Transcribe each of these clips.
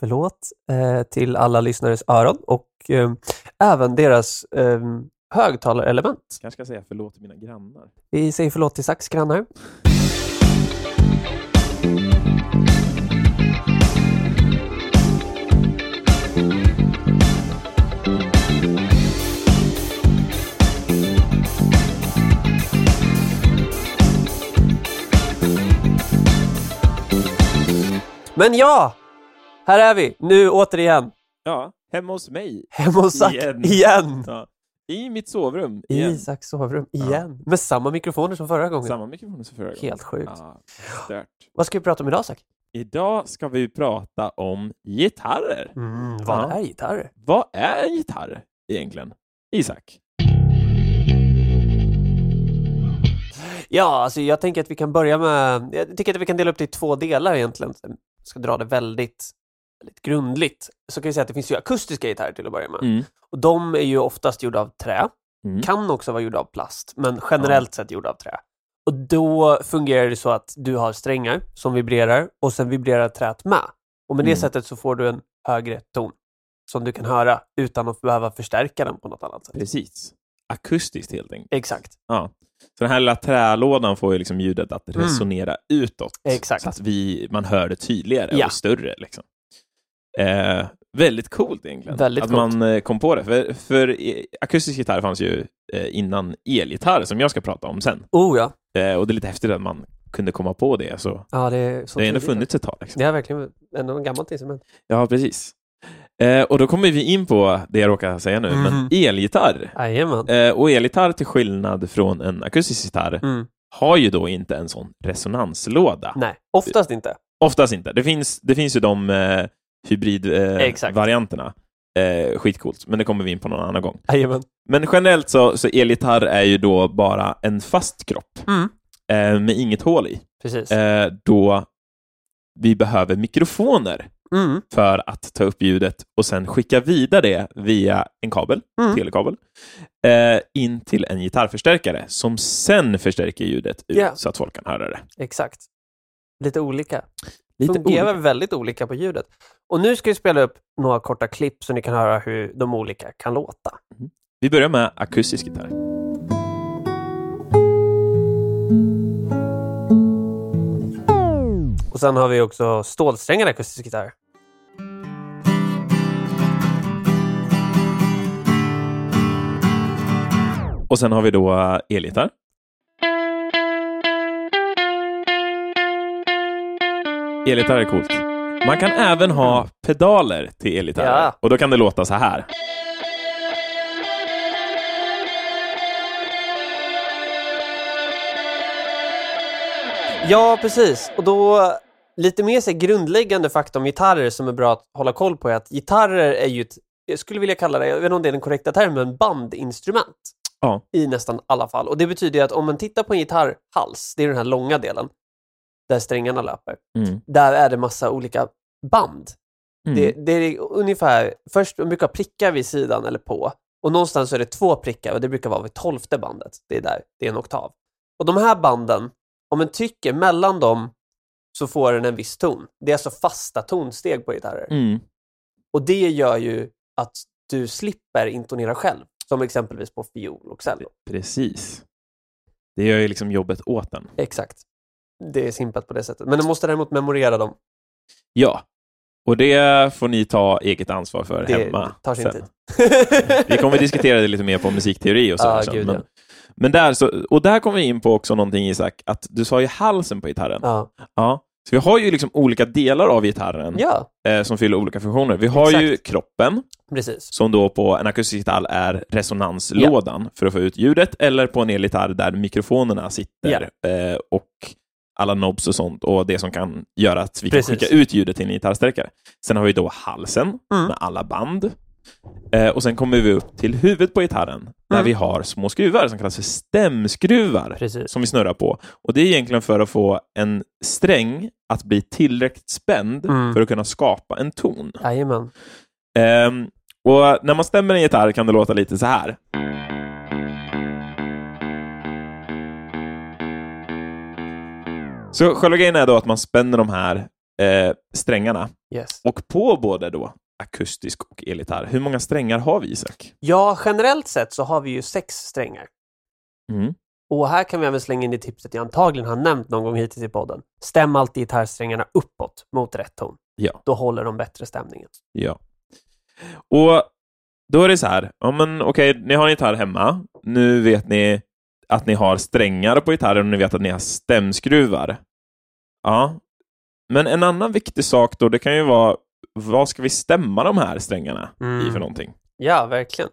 förlåt eh, till alla lyssnares öron och eh, även deras eh, högtalarelement. kanske ska säga förlåt till mina grannar. Vi säger förlåt till Sax grannar. Men ja, här är vi nu återigen. Ja, hemma hos mig. Hemma hos Zack Igen. igen. Ja. I mitt sovrum. I igen. Isaks sovrum igen. Med samma mikrofoner som förra gången. Samma mikrofon som förra gången. Helt sjukt. Ja, stört. Vad ska vi prata om idag Zack? Idag ska vi prata om gitarrer. Mm, vad Ja. är gitarrer? Vad är en gitarr egentligen? Isak? Ja, alltså jag tänker att vi kan börja med... Jag tycker att vi kan dela upp det i två delar egentligen. Jag ska dra det väldigt, väldigt grundligt. Så kan vi säga att det finns ju akustiska gitarrer till att börja med. Mm. Och de är ju oftast gjorda av trä. Mm. Kan också vara gjorda av plast, men generellt sett gjorda av trä. Och då fungerar det så att du har strängar som vibrerar och sen vibrerar träet med. Och med det Mm. sättet så får du en högre ton som du kan höra utan att behöva förstärka den på något annat sätt. Precis. Akustiskt helt enkelt. Exakt. Ja. Så den här lilla trälådan får ju liksom ljudet att resonera utåt. Mm. Exakt. Så att vi, man hör det tydligare Ja. och större. Liksom. Eh, väldigt coolt egentligen. Väldigt att coolt. man eh, kom på det. För, för akustisk gitarr fanns ju eh, innan elgitarr, som jag ska prata om sen. Oh ja. Eh, och det är lite häftigt att man kunde komma på det. Så ja det, är så det har ändå funnits ett tag. Liksom. Det är verkligen ändå en gammalt instrument. Ja, precis. Eh, och då kommer vi in på det jag råkar säga nu, Mhm. men elgitarr. Jajamän. Eh, och elgitarr, till skillnad från en akustisk gitarr, Mm. har ju då inte en sån resonanslåda. Nej, oftast inte. Oftast inte. Det finns, det finns ju de eh, hybridvarianterna. Eh, eh, skitcoolt, men det kommer vi in på någon annan gång. Jajamän. Men generellt så, så elgitarr är ju då bara en fast kropp Mm. eh, med inget hål i. Precis. Eh, då vi behöver mikrofoner Mm. för att ta upp ljudet och sen skicka vidare det via en kabel, Mm. telekabel, eh, in till en gitarrförstärkare som sen förstärker ljudet ut Ja. så att folk kan höra det. Exakt. Lite olika. Lite Fungerar olika. väldigt olika på ljudet. Och nu ska vi spela upp några korta klipp så ni kan höra hur de olika kan låta. Vi börjar med akustisk gitarr. Och sen har vi också stålsträngad akustisk gitarr. Och sen har vi då elgitarr. Elgitarr är coolt. Man kan även ha pedaler till elgitarrer. Ja. Och då kan det låta så här. Ja, precis. Och då lite mer så grundläggande fakta om gitarrer som är bra att hålla koll på är att gitarrer är ju ett, jag skulle vilja kalla det, jag vet inte om det är den korrekta termen, bandinstrument. Ja. I nästan alla fall. Och det betyder ju att om man tittar på en gitarrhals, det är den här långa delen, där strängarna löper, Mm. där är det massa olika band. Mm. Det, det är ungefär, först man brukar prickar vid sidan eller på och någonstans så är det två prickar och det brukar vara vid tolfte bandet. Det är där, det är en oktav. Och de här banden, om man trycker mellan dem så får den en viss ton. Det är alltså fasta tonsteg på gitarrer. Mm. Och det gör ju att du slipper intonera själv, som exempelvis på fiol och cello. Precis. Det gör ju liksom jobbet åt den. Exakt. Det är simpelt på det sättet. Men du måste däremot memorera dem. Ja. Och det får ni ta eget ansvar för Det hemma. tar sin sen. tid. Vi kommer diskutera det lite mer på musikteori och så. Ja, sen. gud, men, ja. men där så, och där kommer vi in på också någonting Isak, att du sa ju halsen på gitarren. Ja. Ja. Så vi har ju liksom olika delar av gitarren ja, eh, som fyller olika funktioner. Vi har ju Exakt. kroppen, precis. som då på en akustisk gitarr är resonanslådan för att få ut ljudet, eller på en elgitarr där mikrofonerna sitter eh, och alla knobs och sånt och det som kan göra att vi Precis. kan skicka ut ljudet till en gitarrstärkare. Sen har vi då halsen Mm. med alla band. Eh, och sen kommer vi upp till huvudet på gitarren där Mm. vi har små skruvar som kallas för stämskruvar Precis. som vi snurrar på. Och Det är egentligen för att få en sträng att bli tillräckligt spänd Mm. för att kunna skapa en ton. Jajamän. Ehm, och när man stämmer en gitarr kan det låta lite så här. Så själva grejen är då att man spänner de här eh, strängarna. Yes. Och på både då akustisk och elgitarr, hur många strängar har vi Isak? Ja, generellt sett så har vi ju sex strängar. Mm. Och här kan vi även slänga in det tipset jag antagligen har nämnt någon gång hittills i podden. Stäm alltid gitarrsträngarna uppåt mot rätt ton. Ja. Då håller de bättre stämningen. Ja. Och då är det så här, ja men okej, ni har en gitarr hemma. Nu vet ni att ni har strängar på gitarren och ni vet att ni har stämskruvar. Ja. Men en annan viktig sak då, det kan ju vara vad ska vi stämma de här strängarna i Mm. för någonting? Ja, verkligen.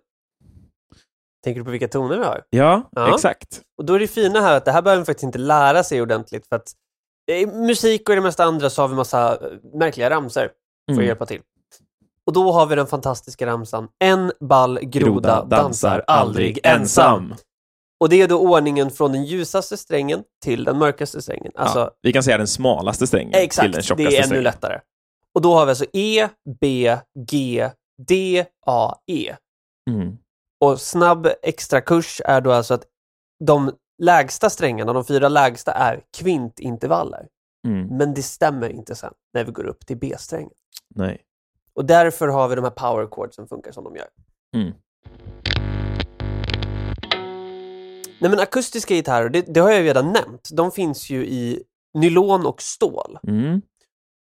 Tänker du på vilka toner vi har? Ja, Ja. exakt. Och då är det fina här att det här behöver man faktiskt inte lära sig ordentligt för att i musik och i det mesta andra så har vi massa eh, märkliga ramsor för att Mm. hjälpa till. Och då har vi den fantastiska ramsan En ball groda, dansar aldrig ensam. Och det är då ordningen från den ljusaste strängen till den mörkaste strängen. Alltså, ja, vi kan säga den smalaste strängen till den exakt, tjockaste det är ännu strängen. lättare. Och då har vi alltså E, B, G, D, A, E. Mm. Och snabb extra kurs är då alltså att de lägsta strängarna, de fyra lägsta, är kvintintervaller. Mm. Men det stämmer inte sen när vi går upp till B-strängen. Nej. Och därför har vi de här power chords som funkar som de gör. Mm. Nej men akustiska gitarrer, det, det har jag ju redan nämnt. De finns ju i nylon och stål. Mm.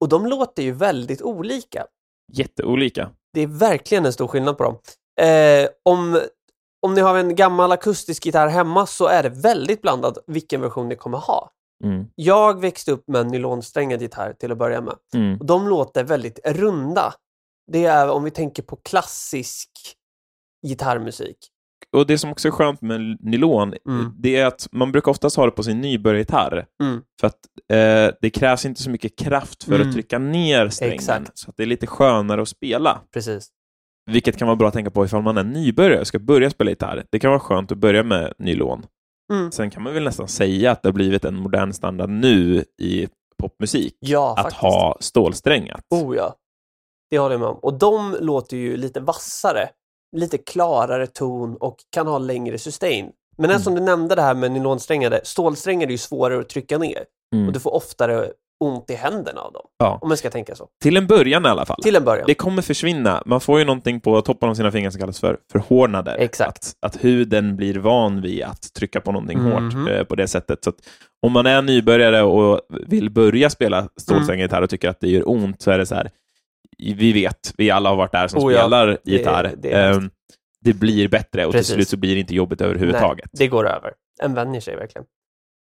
Och de låter ju väldigt olika. Jätteolika. Det är verkligen en stor skillnad på dem. Eh, om, om ni har en gammal akustisk gitarr hemma så är det väldigt blandat vilken version ni kommer ha. Mm. Jag växte upp med en nylonsträngad gitarr till att börja med. Mm. Och de låter väldigt runda. Det är om vi tänker på klassisk gitarrmusik. Och det som också är skönt med nylon, Mm. det är att man brukar oftast ha det på sin nybörjargitarr. Mm. För att eh, det krävs inte så mycket kraft för Mm. att trycka ner strängen. Exakt. Så att det är lite skönare att spela. Precis. Vilket kan vara bra att tänka på ifall man är nybörjare och ska börja spela gitarr. Det kan vara skönt att börja med nylon. Mm. Sen kan man väl nästan säga att det har blivit en modern standard nu i popmusik Ja, att faktiskt. ha stålsträngat. Oh ja. Det håller jag med om. Och de låter ju lite vassare, lite klarare ton och kan ha längre sustain. Men Mm. eftersom du nämnde det här med nylonsträngade, stålsträngade är ju svårare att trycka ner Mm. och du får oftare ont i händerna av dem. Ja. Om man ska tänka så. Till en början i alla fall. Till en början. Det kommer försvinna. Man får ju någonting på toppen av sina fingrar som kallas för förhårdnader. Exakt. Att, att huden blir van vid att trycka på någonting Mhm. hårt eh, på det sättet. Så att om man är nybörjare och vill börja spela stålsträngad gitarr och tycker att det gör ont så är det så här. Vi vet, vi alla har varit där som Oh ja, spelar det- gitarr. det är Ehm, det blir bättre och Precis. till slut så blir det inte jobbigt överhuvudtaget. Nej, det går över. En vänjer sig verkligen.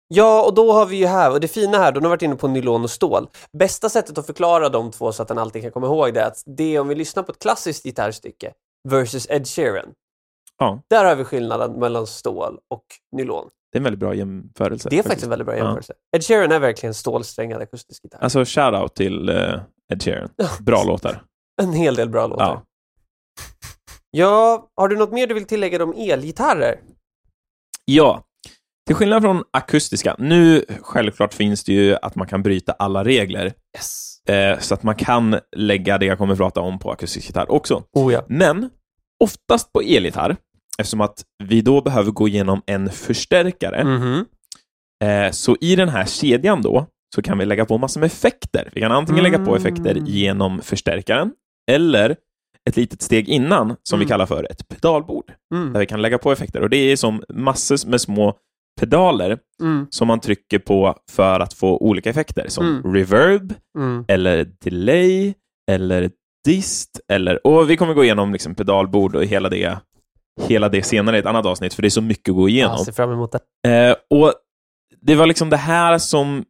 Ja, och då har vi ju här, och det fina här, då har varit inne på nylon och stål. Bästa sättet att förklara de två så att den alltid kan komma ihåg det är att det är om vi lyssnar på ett klassiskt gitarrstycke versus Ed Sheeran. Ja. Där har vi skillnaden mellan stål och nylon. Det är en väldigt bra jämförelse. Det är faktiskt en väldigt bra Ja. jämförelse. Ed Sheeran är verkligen stålsträngad akustisk gitarr. Alltså, shout-out till eh, Ed Sheeran. Bra låtar. En hel del bra låtar. Ja. Ja, har du något mer du vill tillägga om elgitarrer? Ja, till skillnad från akustiska. Nu, självklart finns det ju att man kan bryta alla regler. Yes. Eh, så att man kan lägga det jag kommer att prata om på akustisk gitarr också. Oh ja. Men oftast på elgitarr, eftersom att vi då behöver gå igenom en förstärkare, Mhm. eh, så i den här kedjan då, så kan vi lägga på massor med effekter. Vi kan antingen lägga på effekter Mm. genom förstärkaren, eller ett litet steg innan, som vi Mm. kallar för ett pedalbord, Mm. där vi kan lägga på effekter. Och det är som massor med små pedaler Mm. som man trycker på för att få olika effekter, som Mm. reverb, Mm. eller delay, eller dist, eller... Och vi kommer gå igenom liksom pedalbord och hela det, hela det senare i ett annat avsnitt, för det är så mycket att gå igenom. Jag ser fram emot det. Eh, och det var liksom det här som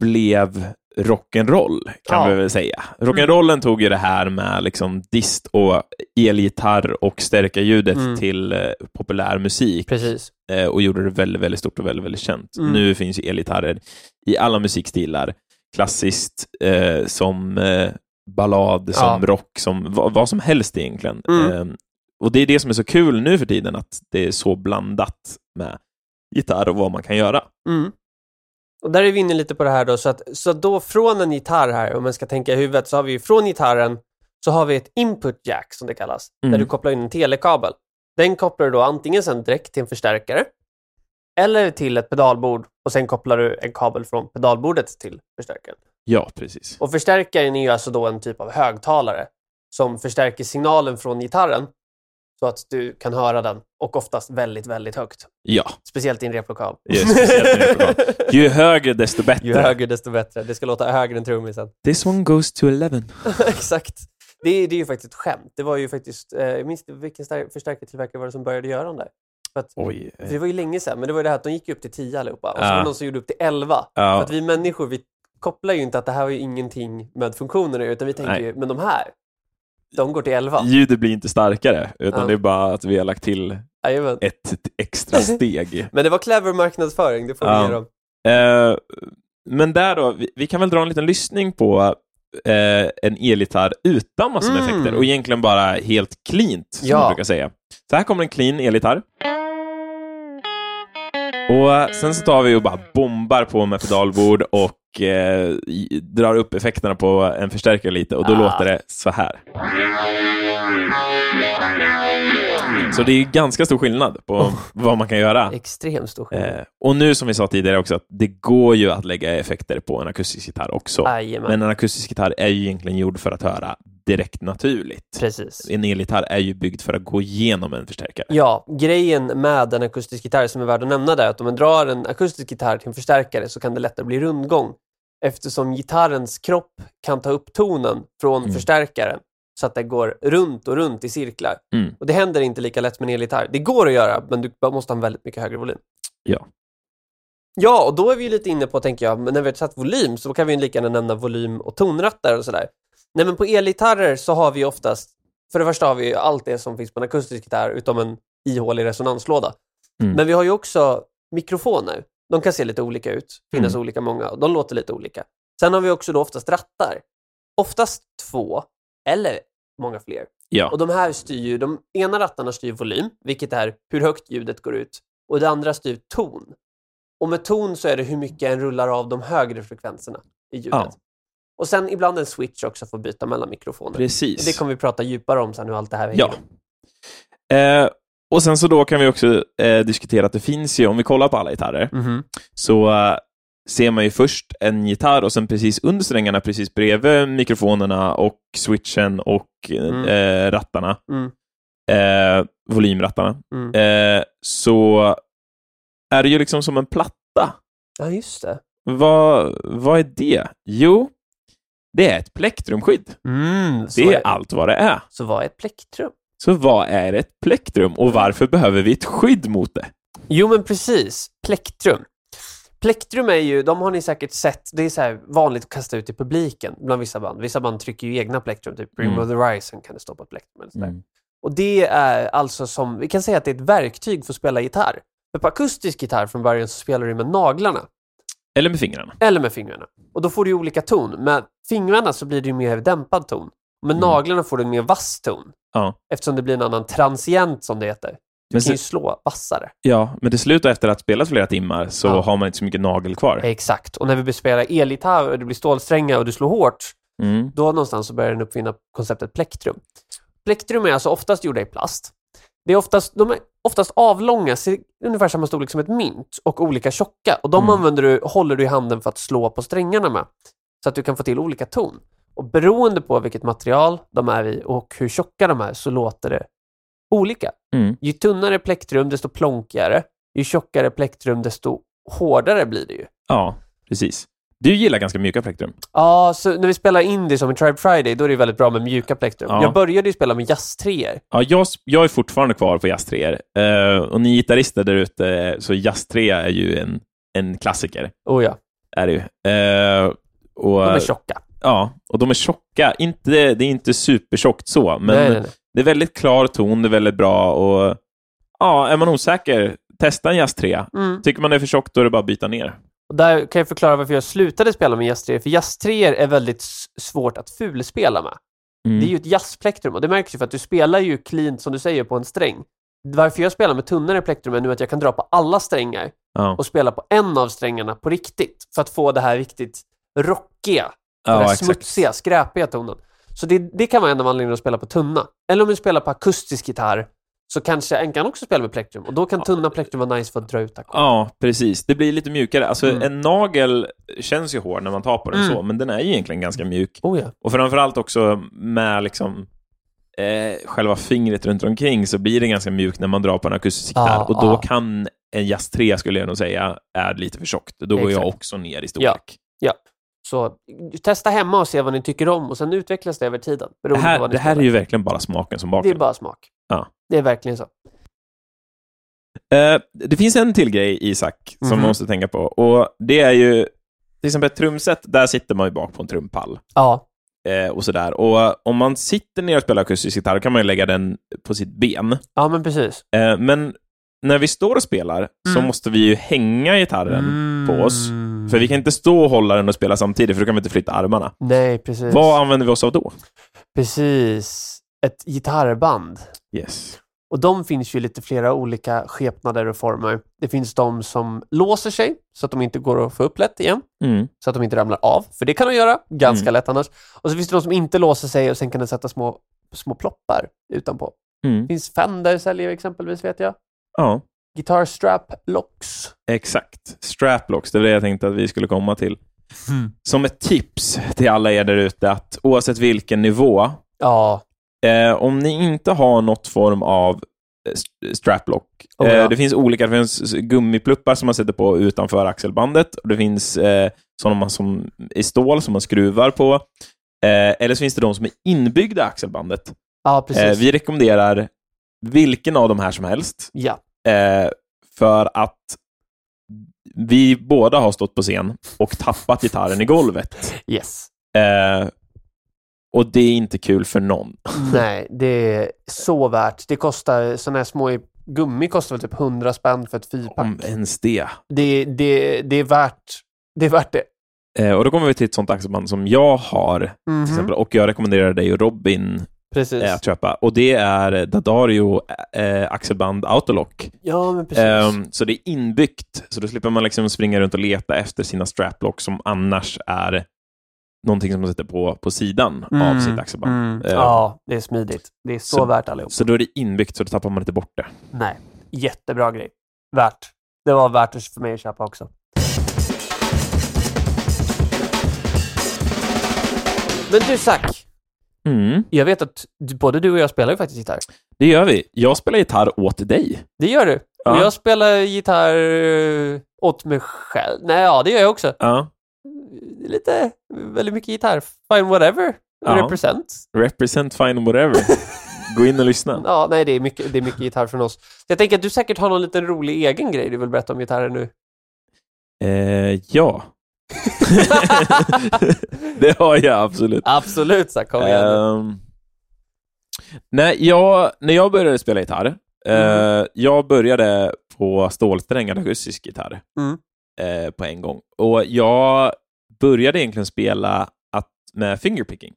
blev rock'n'roll, kan Ja. vi väl säga. Rock'n'rollen tog ju det här med liksom dist och elgitarr och stärka ljudet Mm. till eh, populär musik Precis. eh, och gjorde det väldigt, väldigt stort och väldigt, väldigt känt. Mm. Nu finns ju elgitarrer i alla musikstilar. Klassiskt, eh, som eh, ballad, som Ja. rock, som vad, vad som helst egentligen. Mm. Eh, och det är det som är så kul nu för tiden, att det är så blandat med gitarr och vad man kan göra. Och där är vi inne lite på det här då, så att så då från en gitarr här, om man ska tänka i huvudet, så har vi ju från gitarren så har vi ett input jack som det kallas, Mm. där du kopplar in en telekabel. Den kopplar du då antingen sen direkt till en förstärkare eller till ett pedalbord och sen kopplar du en kabel från pedalbordet till förstärkaren. Ja, precis. Och förstärkaren är ju alltså då en typ av högtalare som förstärker signalen från gitarren så att du kan höra den och oftast väldigt, väldigt högt. Ja, Speciellt i en replokal. Ju högre desto bättre. Ju högre desto bättre. Det ska låta högre än trummisen. This one goes to 11. Exakt. Det är, det är ju faktiskt ett skämt. Det var ju faktiskt, eh, jag minns vilken förstärkartillverkare var det som började göra dem där. För att, Oj. för det var ju länge sedan, men det var ju det här att de gick upp till 10 allihopa och så Ja. var det någon som gjorde upp till 11. För Ja, att vi människor, vi kopplar ju inte att det här har ju ingenting med funktionen utan vi tänker Nej. ju, men de här, de går till 11. ljudet blir inte starkare, utan Ja. det är bara att vi har lagt till Jajamän. ett extra steg. Men det var clever marknadsföring, det får vi Ja. ge dem. Eh, men där då, vi, vi kan väl dra en liten lyssning på eh, en elgitarr utan massor med Mm. effekter och egentligen bara helt cleant, som Ja. man brukar säga. Så här kommer en clean elgitarr. Och sen så tar vi och bara bombar på med pedalbord och eh, drar upp effekterna på en förstärkare lite och då Ah. låter det så här. Så det är ganska stor skillnad på Oh. vad man kan göra. Extremt stor skillnad. Eh, och nu som vi sa tidigare också, att det går ju att lägga effekter på en akustisk gitarr också. Jajamän. Men en akustisk gitarr är ju egentligen gjord för att höra direkt naturligt. Precis. En elgitarr är ju byggd för att gå igenom en förstärkare. Ja, grejen med en akustisk gitarr som är värd att nämna där är att om man drar en akustisk gitarr till en förstärkare så kan det lättare bli rundgång eftersom gitarrens kropp kan ta upp tonen från Mm. förstärkaren så att det går runt och runt i cirklar. Mm. Och det händer inte lika lätt med en elgitarr. Det går att göra, men du måste ha en väldigt mycket högre volym. Ja. Ja, och då är vi lite inne på, tänker jag, men när vi har satt volym så kan vi lika gärna nämna volym och tonrattar och sådär. Nej, men på elgitarrer så har vi oftast, för det första har vi allt det som finns på en akustisk gitarr utom en ihålig resonanslåda. Mm. Men vi har ju också mikrofoner. De kan se lite olika ut, finnas Mm. olika många och de låter lite olika. Sen har vi också då oftast rattar. Oftast två, eller många fler. Ja. Och de här styr ju, de ena rattarna styr volym, vilket är hur högt ljudet går ut. Och det andra styr ton. Och med ton så är det hur mycket en rullar av de högre frekvenserna i ljudet. Ja. Och sen ibland en switch också för att byta mellan mikrofoner. Precis. Det kommer vi prata djupare om sen hur allt det här hänger Ja. Eh, och sen så då kan vi också eh, diskutera att det finns ju, om vi kollar på alla gitarrer, Mhm. så eh, ser man ju först en gitarr och sen precis under strängarna, precis bredvid mikrofonerna och switchen och Mm. eh, rattarna, Mm. eh, volymrattarna, Mm. eh, så är det ju liksom som en platta. Ja, just det. Vad, vad är det? Jo, det är ett plektrumskydd. Mm, Det är allt vad det är. så vad är ett plektrum? Så vad är ett plektrum och varför behöver vi ett skydd mot det? Jo, men precis. Plektrum. Plektrum är ju, de har ni säkert sett, det är så vanligt att kasta ut i publiken bland vissa band. Vissa band trycker ju egna plektrum, typ Bring Mm. of the Horizon kan det stå på ett plektrum. Eller sådär. Och det är alltså som, vi kan säga att det är ett verktyg för att spela gitarr. För på akustisk gitarr från början så spelar du med naglarna, Eller med fingrarna. eller med fingrarna. Och då får du ju olika ton. Med fingrarna så blir det ju mer dämpad ton. Med Mm. naglarna får du en mer vass ton. Ja. Eftersom det blir en annan transient som det heter. Du Men kan ju slå vassare. Ja, men till slut efter att ha spelat flera timmar så Ja. har man inte så mycket nagel kvar. Exakt. Och när vi spelar elgitarr och det blir stålsträngar och du slår hårt, Mm. då någonstans så börjar den uppfinna konceptet plektrum. Plektrum är alltså oftast gjorda i plast. Det är oftast, de är oftast avlånga, ungefär samma storlek som ett mynt och olika tjocka. Och de Mm. använder du, håller du i handen för att slå på strängarna med. Så att du kan få till olika ton. Och beroende på vilket material de är i och hur tjocka de är så låter det olika. Mm. Ju tunnare plektrum, desto plonkigare. Ju tjockare plektrum, desto hårdare blir det ju. Ja, precis. Du gillar ganska mjuka plektrum. Ja, så när vi spelar indie som i Tribe Friday, då är det väldigt bra med mjuka plektrum. Ja. Jag började ju spela med jazztreor. Ja, jag, jag är fortfarande kvar på jazztreor. Uh, och ni gitarrister där ute, så jazztrea är ju en, en klassiker. Oh ja, Är det ju. Eh, och, de är tjocka. Ja, och de är tjocka. Inte, det är inte supertjockt så, men nej, nej, nej. Det är väldigt klar ton, det är väldigt bra och ja, är man osäker, testa en jazztrea. Mm. Tycker man det är för tjockt, då är det bara att byta ner. Och där kan jag förklara varför jag slutade spela med jazztreor. För jazztreor är väldigt svårt att fulspela med. Mm. Det är ju ett jazzplektrum och det märks ju för att du spelar ju cleant, som du säger, på en sträng. Varför jag spelar med tunnare plektrum är nu att jag kan dra på alla strängar Ja, och spela på en av strängarna på riktigt. För att få det här riktigt rockiga, den ja här exakt. smutsiga, skräpiga tonen. Så det, det kan vara en av anledningarna att spela på tunna. Eller om du spelar på akustisk gitarr så kanske en kan också spela med plektrum. Och då kan tunna plektrum vara nice för att dra ut ackord. Ja, precis. Det blir lite mjukare. Alltså, Mm. en nagel känns ju hård när man tar på den Mm. så, men den är ju egentligen ganska mjuk. Oh ja. Och framförallt också med liksom eh, själva fingret runt omkring så blir det ganska mjukt när man drar på en akustisk gitarr. Ja, och då ja. kan en Jazz 3, skulle jag nog säga, är lite för tjockt. Då går jag också ner i storlek. Så testa hemma och se vad ni tycker om och sen utvecklas det över tiden. Det här, det här är ju verkligen bara smaken som Det är bakar. bara smak. Ja. Det är verkligen så. Eh, det finns en till grej, Isak, som Mhm. man måste tänka på. Och det är ju, till exempel ett trumset, där sitter man ju bak på en trumpall. Ja. Eh, och sådär. Och om man sitter ner och spelar akustisk gitarr kan man ju lägga den på sitt ben. Ja, men precis. Eh, men när vi står och spelar så Mm. måste vi ju hänga gitarren på oss. För vi kan inte stå och hålla den och spela samtidigt, för då kan vi inte flytta armarna. Nej, precis. Vad använder vi oss av då? Precis. Ett gitarrband. Yes. Och de finns ju lite flera olika skepnader och former. Det finns de som låser sig så att de inte går att få upp lätt igen. Mm. Så att de inte ramlar av. För det kan de göra ganska Mm. lätt annars. Och så finns det de som inte låser sig och sen kan den sätta små, små ploppar utanpå. Mm. Det finns Fender säljer exempelvis vet jag. Ja, Guitar strap locks. exakt. Straplocks, det var det jag tänkte att vi skulle komma till. Som ett tips till alla er där ute, att oavsett vilken nivå, Ja, eh, om ni inte har något form av eh, st- straplock. Oh, ja. eh, det finns olika, det finns gummipluppar som man sätter på utanför axelbandet. Och det finns eh, sådana som i stål som man skruvar på. Eh, eller så finns det de som är inbyggda i axelbandet. ja precis. Eh, vi rekommenderar vilken av de här som helst. Ja, Eh, för att vi båda har stått på scen och tappat gitarren i golvet. yes. Eh, och det är inte kul för någon. Nej, det är så värt. Det kostar, sådana här små gummi kostar väl typ 100 spänn för ett fyrpack. Om ens det. Det, det, det är värt det. Är värt det. Eh, och då kommer vi till ett sånt axelband som jag har, Mhm. till exempel, och jag rekommenderar dig och Robin Precis. att köpa. Och det är Dadario eh, axelband Autolock. Ja, men precis. Ehm, så det är inbyggt, så då slipper man liksom springa runt och leta efter sina straplock som annars är någonting som man sätter på, på sidan av Mm, sitt axelband. mm. Eh, Ja, det är smidigt. Det är så, så- värt allihop. Så då är det inbyggt, så då tappar man inte bort det. Nej, jättebra grej. Värt. Det var värt för mig att köpa också. Men du Zack, Mm, jag vet att både du och jag spelar ju faktiskt gitarr. det gör vi. Jag spelar gitarr åt dig. Det gör du. Ja. Och jag spelar gitarr eh, åt mig själv. Nej, ja, det gör jag också. Ja. Lite, väldigt mycket gitarr. Fine whatever. Ja. Represent. Represent fine whatever. Gå in och lyssna. Ja, nej, det är mycket, det är mycket gitarr från oss. Jag tänker att du säkert har någon liten rolig egen grej du vill berätta om gitarren nu. Eh, ja. det har jag absolut. Absolut, Zack. Kom igen. Ehm, nej, jag, när jag började spela gitarr, eh, Mm. jag började på stålsträngad akustisk gitarr Mm. eh, på en gång. Och jag började egentligen spela att, med fingerpicking.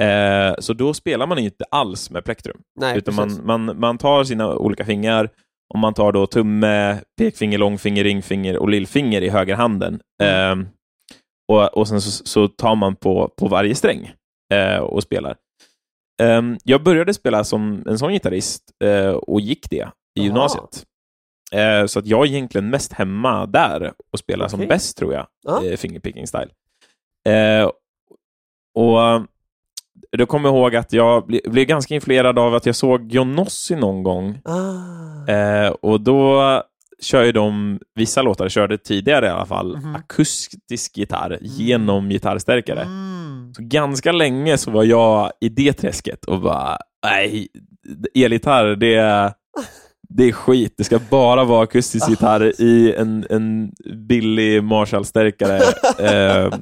Eh, så då spelar man inte alls med plektrum, Nej, utan man, man, man tar sina olika fingrar och man tar då tumme, pekfinger, långfinger, ringfinger och lillfinger i högerhanden. Mm. Eh, och, och sen så, så tar man på, på varje sträng eh, och spelar. Ehm, jag började spela som en sån gitarrist eh, och gick det i Jaha. gymnasiet. Eh, så att jag är egentligen mest hemma där och spelar som Okej. bäst, tror jag, Ja. eh, fingerpicking style. Eh, och då kommer ihåg att jag ble, blev ganska influerad av att jag såg John Nossi någon gång. Ah. Eh, och då kör ju de, vissa låtar körde tidigare i alla fall, Mhm. akustisk gitarr genom gitarrstärkare. Mm. Så ganska länge så var jag i det träsket och bara, nej, elgitarr, det är, det är skit. Det ska bara vara akustisk gitarr i en, en billig Marshall-stärkare, eh,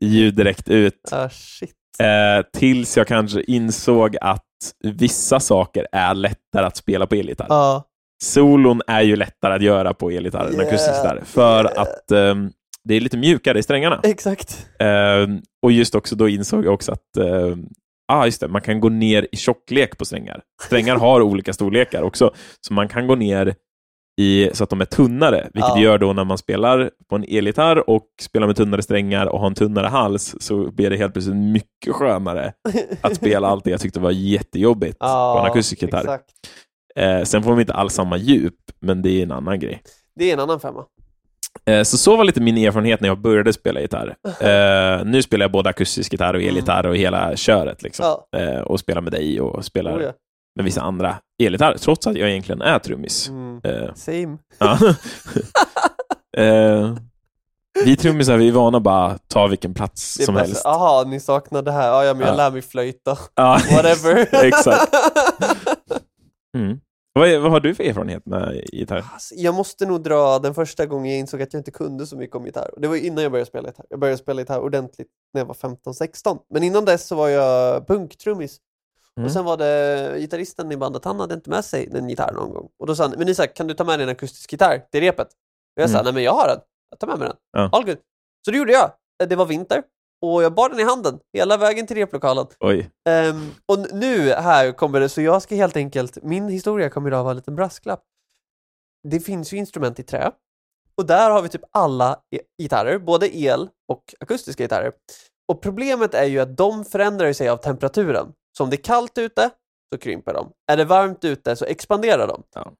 ljud direkt ut. Ah, shit. Eh, tills jag kanske insåg att vissa saker är lättare att spela på elgitarr. Ja. Solon är ju lättare att göra på elgitarr än Yeah, akustisk gitarr, för yeah. att ehm, det är lite mjukare i strängarna. Exakt. Ehm, och just också då insåg jag också att ehm, ah, just det, man kan gå ner i tjocklek på strängar. Strängar har olika storlekar också, så man kan gå ner i, så att de är tunnare, vilket Ja. gör då när man spelar på en elgitarr och spelar med tunnare strängar och har en tunnare hals, så blir det helt plötsligt mycket skönare att spela allt det jag tyckte var jättejobbigt på en akustisk gitarr. Eh, sen får de inte alls samma djup, men det är en annan grej. Det är en annan femma. Eh, så så var lite min erfarenhet när jag började spela gitarr. Eh, nu spelar jag både akustisk gitarr och elgitarr och hela köret. Liksom. Ja. Eh, och spelar med dig och spelar Oh, ja. Med vissa andra elgitarrer, trots att jag egentligen är trummis. mm. Eh, Same. eh, vi trummisar, vi är vana bara ta vilken plats Det som bara helst. Jaha, ni saknar det här. Ja, ja men jag Ja. lär mig flöjta. Ja, Whatever. exakt. Mm. Vad, vad har du för erfarenhet med gitarr? Alltså, jag måste nog dra den första gången jag insåg att jag inte kunde så mycket om gitarr. Det var innan jag började spela gitarr. Jag började spela gitarr ordentligt när jag var 15-16. Men innan dess så var jag punktrummis. Mm. Och sen var det gitarristen i bandet, han hade inte med sig en gitarr någon gång. Och då sa han, men Isak, kan du ta med dig en akustisk gitarr till repet? Och jag sa, Mm. nej men jag har den. Jag tar med mig den. Ja. All good. Så det gjorde jag. Det var vinter. Och jag bar den i handen hela vägen till replokalen. Oj. Ehm, och nu här kommer det, så jag ska helt enkelt, min historia kommer idag vara en liten brasklapp. Det finns ju instrument i trä. Och där har vi typ alla gitarrer, både el och akustiska gitarrer. Och problemet är ju att de förändrar sig av temperaturen. Så om det är kallt ute så krymper de. Är det varmt ute så expanderar de. Ja.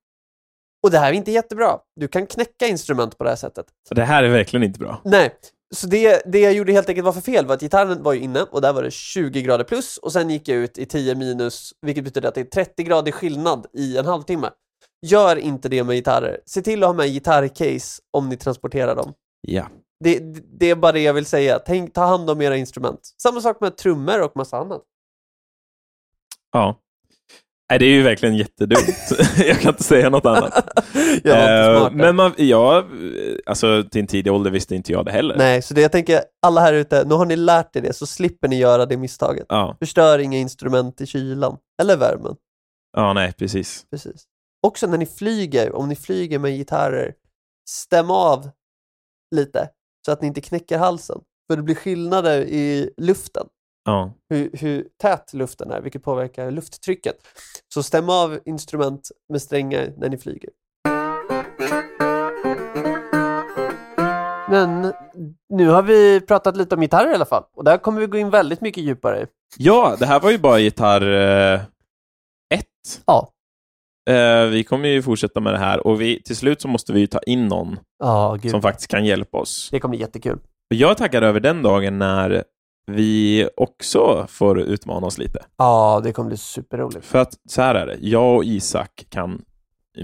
Och det här är inte jättebra. Du kan knäcka instrument på det här sättet. Så det här är verkligen inte bra. Nej, så det, det jag gjorde helt enkelt var för fel var att gitarren var ju inne och där var det 20 grader plus och sen gick jag ut i 10 minus, vilket betyder att det är 30 grader skillnad i en halvtimme. Gör inte det med gitarrer. Se till att ha med gitarrcase om ni transporterar dem. Ja. Det, det- är bara det jag vill säga. Tänk, ta hand om era instrument. Samma sak med trummor och massa annat. Ja. Nej, det är ju verkligen jättedumt. jag kan inte säga något annat. där. men man, ja, alltså till en tidig ålder visste inte jag det heller. Nej, så det jag tänker, alla här ute, nu har ni lärt er det så slipper ni göra det misstaget. Ja, Förstör inga instrument i kylan. Eller värmen. ja, nej, precis. Precis. Också när ni flyger, om ni flyger med gitarrer, stäm av lite så att ni inte knäcker halsen. För det blir skillnader i luften, Ja. hur, hur tät luften är, vilket påverkar lufttrycket. Så stäm av instrument med strängar när ni flyger. Men nu har vi pratat lite om gitarrer i alla fall, och där kommer vi gå in väldigt mycket djupare. ja, det här var ju bara gitarr eh, ett. Ja. Eh, vi kommer ju fortsätta med det här och vi, till slut så måste vi ju ta in någon gud. som faktiskt kan hjälpa oss. Det kommer bli jättekul. Jag tackar över den dagen när vi också får utmana oss lite. Ja, det kommer bli superroligt. För att så här är det, jag och Isak kan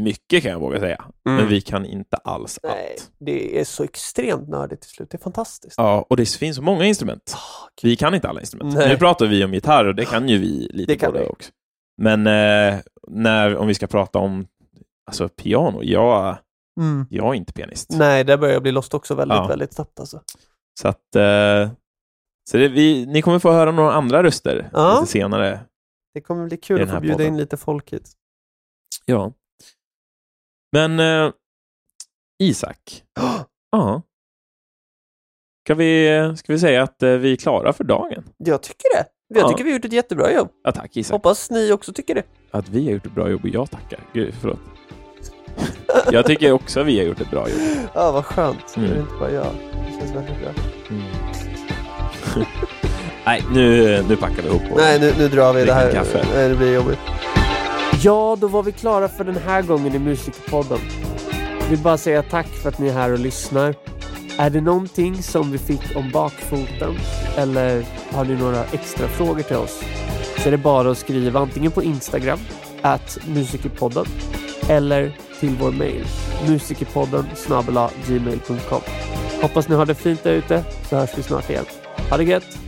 mycket kan jag våga säga, men vi kan inte alls Mm. Nej, allt. det är så extremt nördigt till slut. Det är fantastiskt. Ja, och det finns så många instrument. Gud. Vi kan inte alla instrument. Nej. Nu pratar vi om gitarr och det kan ju vi lite Det både också. Men eh, när, om vi ska prata om alltså, piano, jag, Mm. jag är inte pianist. Nej, där börjar jag bli lost också väldigt, Ja. väldigt snabbt alltså. Så att eh, så det, vi, ni kommer få höra några andra röster Ja. lite senare. Det kommer bli kul att få bjuda podden. in lite folk hit. Ja. Men eh, Isak, ja. Ska vi, ska vi säga att eh, vi är klara för dagen? Jag tycker det. Jag Ja. tycker vi har gjort ett jättebra jobb. Ja, tack Isak. Hoppas ni också tycker det. Att vi har gjort ett bra jobb och jag tackar. Gud, förlåt. Jag tycker också att vi har gjort ett bra jobb. Ja, vad skönt. Mm. Det är inte bara jag. Det känns väldigt bra. Nej, nu, nu packar vi ihop. och- Nej, nu, nu drar vi. Det här kaffe. Nej, det blir jobbigt. Ja, då var vi klara för den här gången i Musikpodden. Jag vill bara säga tack för att ni är här och lyssnar. Är det någonting som vi fick om bakfoten eller har ni några extra frågor till oss så är det bara att skriva antingen på Instagram, at musikipodden eller till vår mail, musikipodden gmail.com. Hoppas ni har det fint där ute så hörs vi snart igen. Ha det gött!